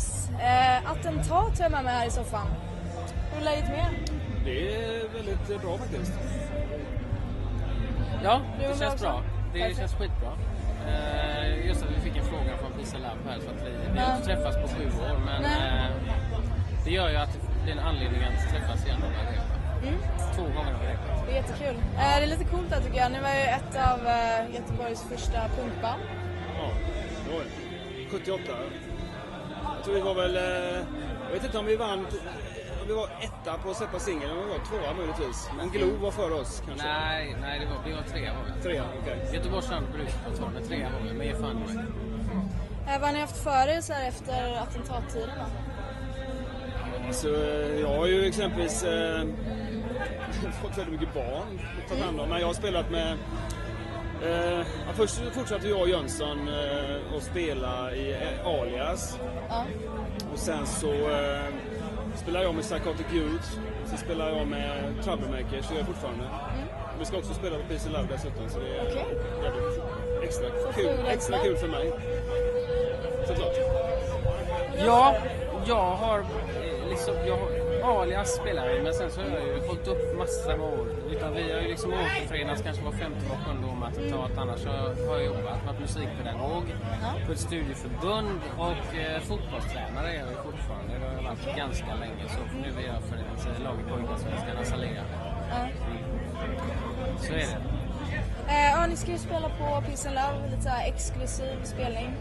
Yes. Eh, attentat har jag med mig här i soffan. Hur är läget med? Det är väldigt bra faktiskt. Ja, det med känns också? bra. Det Perfekt. känns skitbra. Eh, just att vi fick en fråga från Pisa Lab här så att vi, vi har inte träffats på sju år men eh, det gör ju att det blir en anledning att träffas igen om. Mm. Två gånger om veckan. Det är jättekul. Eh, det är lite coolt här tycker jag. Ni var ju ett av eh, Göteborgs första punkband. Ja, det var det. 78. Jag tror vi var väl... eh, Jag vet inte om vi vann... Om vi var etta på att släppa singeln, om vi var tvåa möjligtvis. Men Glo var före oss kanske. Nej, nej det var, vi var trea var vi. Trea, okej. Göteborgs stad brukskontroll, trea var vi. Men ge fan i mig. Eh, vad har ni haft för er så här efter attentattiden då? Så eh, jag har ju exempelvis eh, fått väldigt mycket barn att ta hand om. Men jag har spelat med... Eh, ja, först fortsatte jag och Jönsson eh, att spela i eh, Alias. Ja. Och sen så eh, spelar jag med Psychotic Youth. Sen spelar jag med Troublemakers, det gör jag fortfarande. Vi ska också spela på Peace Love dessutom så det är Okej. jävligt extra Så kul, extra kul för mig. Såklart. Ja, jag har eh, liksom, jag har, alias spelar jag men sen så har jag ju hållit upp massa med år. Utan vi har ju liksom återförenats kanske var femte var sjunde år med attentat. Annars så har jag jobbat, varit musikpedagog Ja. på ett studieförbund och eh, fotbollstränare är jag ju fortfarande. Det har jag varit ganska länge. Så nu är jag för ett eh, lag i pojkallsvenskan, Azalea. Ja. Så är det. Eh, ja, ni ska ju spela på Peace and Love, lite så här exklusiv spelning.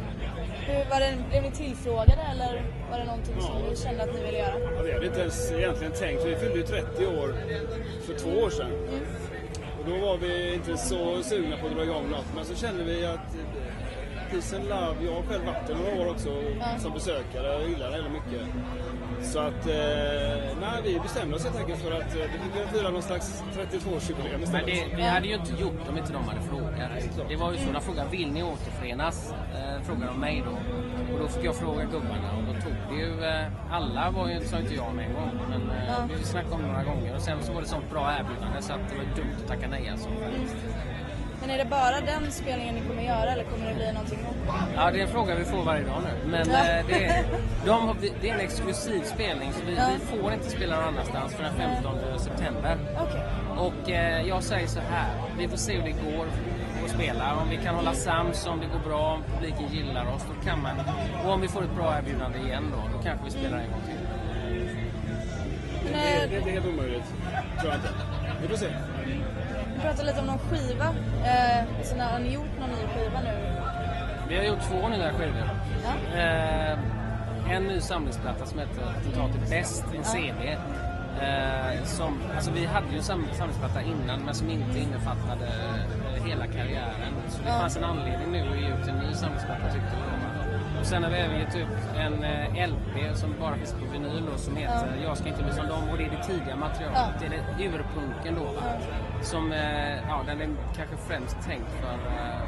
Hur, var det, blev ni tillfrågade eller var det någonting som ni kände att ni ville göra? Ja, vi hade inte ens egentligen tänkt, vi fyllde ju 30 år för två år sedan. Och då var vi inte så sugna på att dra igång något. Men så kände vi att Peace and Love, jag har själv varit där några år också som besökare och gillar det väldigt mycket. Så att, eh, nej, vi bestämde oss helt enkelt för att eh, vi fick fira någon slags 32-årsjubileum Men istället. det, vi hade ju inte gjort om inte de hade frågat. Det var ju så, de frågade vill ni återförenas? Eh, frågade de mig då. Och då fick jag fråga gubbarna och då tog det ju, eh, alla var ju, sa inte jag med en gång. Men eh, vi snackade om några gånger och sen så var det sånt bra erbjudande så att det var dumt att tacka nej alltså. Men är det bara den spelningen ni kommer göra eller kommer det bli någonting mer? Ja, det är en fråga vi får varje dag nu. Men Ja. eh, det, är, de, har- det är en exklusiv spelning så vi, Ja. vi får inte spela någon annanstans för den 15 september. Okej. Och eh, jag säger så här, vi får se hur det går att spela. Om vi kan hålla sams, om det går bra, om publiken gillar oss, då kan man. Och om vi får ett bra erbjudande igen då, då kanske vi spelar en gång till. Men, Det, det, det är inte helt omöjligt. Tror jag inte. Vi får se. Vi pratade lite om någon skiva. Eh, så när har ni gjort någon ny skiva nu? Vi har gjort två nya skivor. Ja. Eh, en ny samlingsplatta som heter Attentatet Bäst, en CD. Eh, som, alltså vi hade ju en sam- samlingsplatta innan men som inte innefattade eh, hela karriären. Så det Ja. fanns en anledning nu att ge ut en ny samlingsplatta tyckte vi. Och sen har vi även gett ut en eh, LP som bara finns på vinyl då, som heter Jag ska inte bli som dem och det är det tidiga materialet. Ja. Det är urpunken då. Som, eh, ja den är kanske främst tänkt för eh,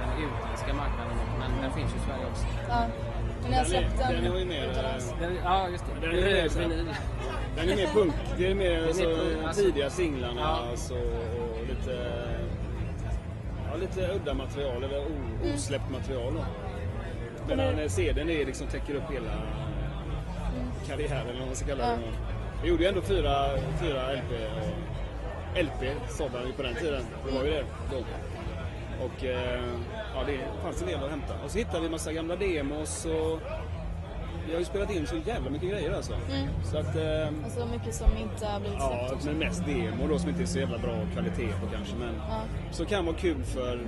den utländska marknaden men den finns ju i Sverige också. Ja. Men ni har släppt den Den är ju mer, utomlands? Den, ja, just det. Den är är mer. Den är mer punk. Det är mer, mer alltså, punk, alltså. tidiga singlarna Ja. alltså, och lite, ja, lite udda material eller o- osläppt material. Då. Medan eh, CDn är liksom täcker upp hela karriären eller vad man ska kalla det. Vi gjorde ju ändå fyra, fyra LP. Och LP man ju på den tiden. Det var ju det då. Och eh, ja, det fanns en del att hämta. Och så hittade vi massa gamla demos och vi har ju spelat in så jävla mycket grejer alltså. Så att, eh, Alltså mycket som inte har blivit Ja, släppt också. men mest demo då som inte är så jävla bra kvalitet på kanske. Men Ja. så kan vara kul för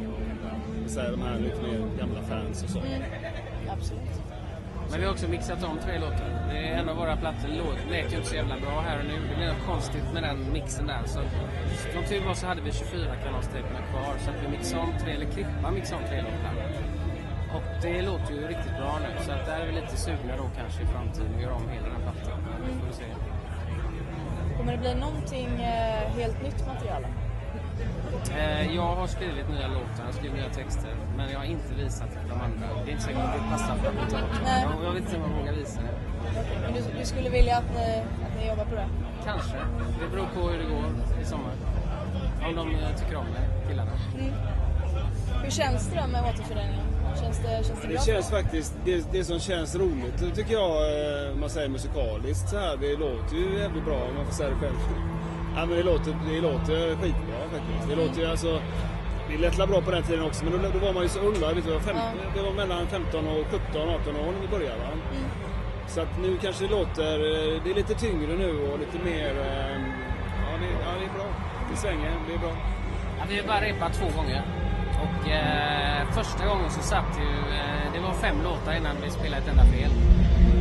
så här, de här lite mer gamla fans och så. Absolut. Men vi har också mixat om tre låtar. Det är en av våra plattor. Låt lät ju inte så jävla bra här och nu. Det blev något konstigt med den mixen där. Så som tur var så hade vi 24 kanalstejperna kvar. Så att vi mixade om tre, eller Klippa mixade om tre låtar. Och det låter ju riktigt bra nu. Så att där är vi lite sugna då kanske i framtiden att göra om hela den plattan. Vi får se. Kommer det bli någonting eh, helt nytt material? Eh, jag har skrivit nya låtar, jag skrivit nya texter. Men jag har inte visat de andra. Det är inte säkert att det passar för att Nej. Jag, jag vet inte om jag vågar visa det. Men du, du skulle vilja att ni, att ni jobbar på det? Kanske. Det beror på hur det går i sommar. Om de eh, tycker om det, killarna. Hur känns det då med återföreningen? Känns det, känns det bra? Det känns faktiskt, det, det som känns roligt, det tycker jag, eh, man säger musikaliskt så här, det låter ju jävligt bra om man får säga det själv. Ja, men det låter, det låter skitbra faktiskt. Det låter ju alltså, det lät bra på den tiden också, men då, då var man ju så ung. va? Vet du, fem, Ja. Det var mellan 15 och 17, 18 år när vi började. Va? Mm. Så att nu kanske det låter, eh, det är lite tyngre nu och lite mer, eh, ja det, ja, det är bra. Det svänger, det är bra. Ja, vi har bara repat två gånger. Och eh, första gången så satt ju, eh, det var fem låtar innan vi spelade ett enda fel.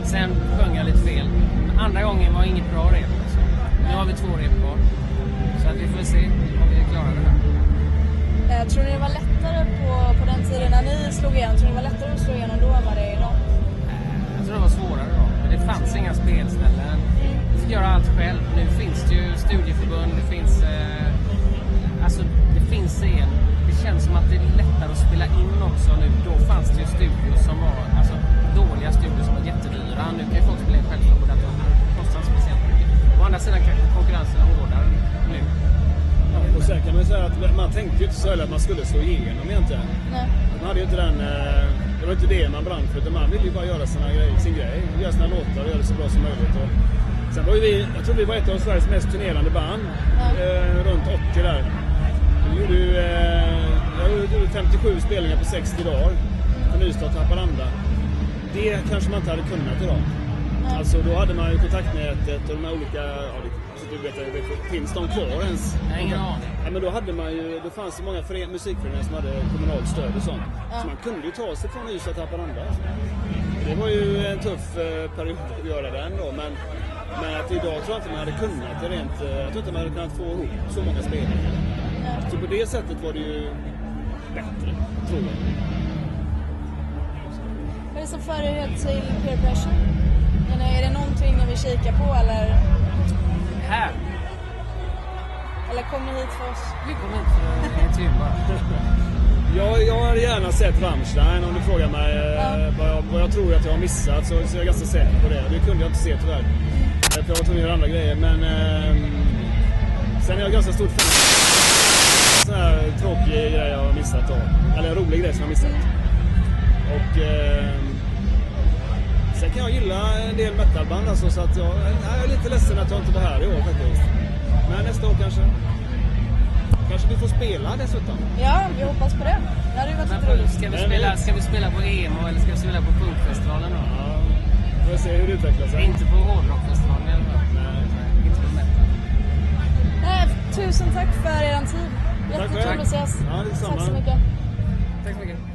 Sen sjöng jag lite fel. Andra gången var inget bra rep. Så. Nu har vi två rep kvar. Så att vi får se om vi klarar det här. Eh, tror ni det var lättare på, på den tiden när ni slog igenom? Tror ni det var lättare att slå igenom då än vad det är idag? Eh, Jag tror det var svårare då. Men det fanns inga spelställen. Vi fick göra allt själv. Nu inte så att man skulle slå igenom egentligen. Nej. Man hade ju inte den... eh, Det var inte det man brann för, utan man ville ju bara göra sina grej, sin grej. Göra sina låtar och göra det så bra som möjligt. Och sen var ju vi, jag tror vi var ett av Sveriges mest turnerande band. Ja. Eh, runt 80 där. Vi gjorde ju eh, gjorde 57 spelningar på 60 dagar. För Ystad och Haparanda. Det kanske man inte hade kunnat idag. Nej. Alltså då hade man ju kontaktnätet och de här olika... Ja, du vet, finns de kvar ens? Jag har ingen aning. Ja, men då hade man ju, det fanns så många fören, musikföreningar som hade kommunalt stöd och sånt. Ja. Så man kunde ju ta sig från Ystad till Haparanda. Det var ju en tuff eh, period att göra den då. Men, men att idag tror jag inte man hade kunnat det rent... eh, Jag tror inte man hade kunnat få ihop så många spelningar. Så på det sättet var det ju bättre, tror jag. Vad är det som för er till peer pressure? Är det någonting ni vill kika på eller, Här! eller kom ni hit för oss? Vi kommer hit för en bara. Jag, jag hade gärna sett Rammstein om du frågar mig eh, Ja. vad, jag, vad jag tror att jag har missat så, så är jag ganska säker på det. Det kunde jag inte se tyvärr. Eh, För jag var tvungen att göra andra grejer. Men ehm, sen är jag ganska stort fan. Sån här tråkig grej jag har missat då. Eller en rolig grej som jag har missat. Och ehm, en del metalband alltså, så att jag, jag är lite ledsen att jag inte var här i år faktiskt. Men nästa år kanske. Kanske vi får spela dessutom. Ja, vi hoppas på det. Det hade ju varit lite Men roligt. Ska vi, spela, ska vi spela på EMO eller ska vi spela på punkfestivalen då? Ja, får se hur det utvecklar sig. Inte på hårdrockfestivalen i alla fall. Nej. Inte på metal. Nej, tusen tack för er tid. Jättekul att ses. Ja, tack så mycket. Tack så mycket.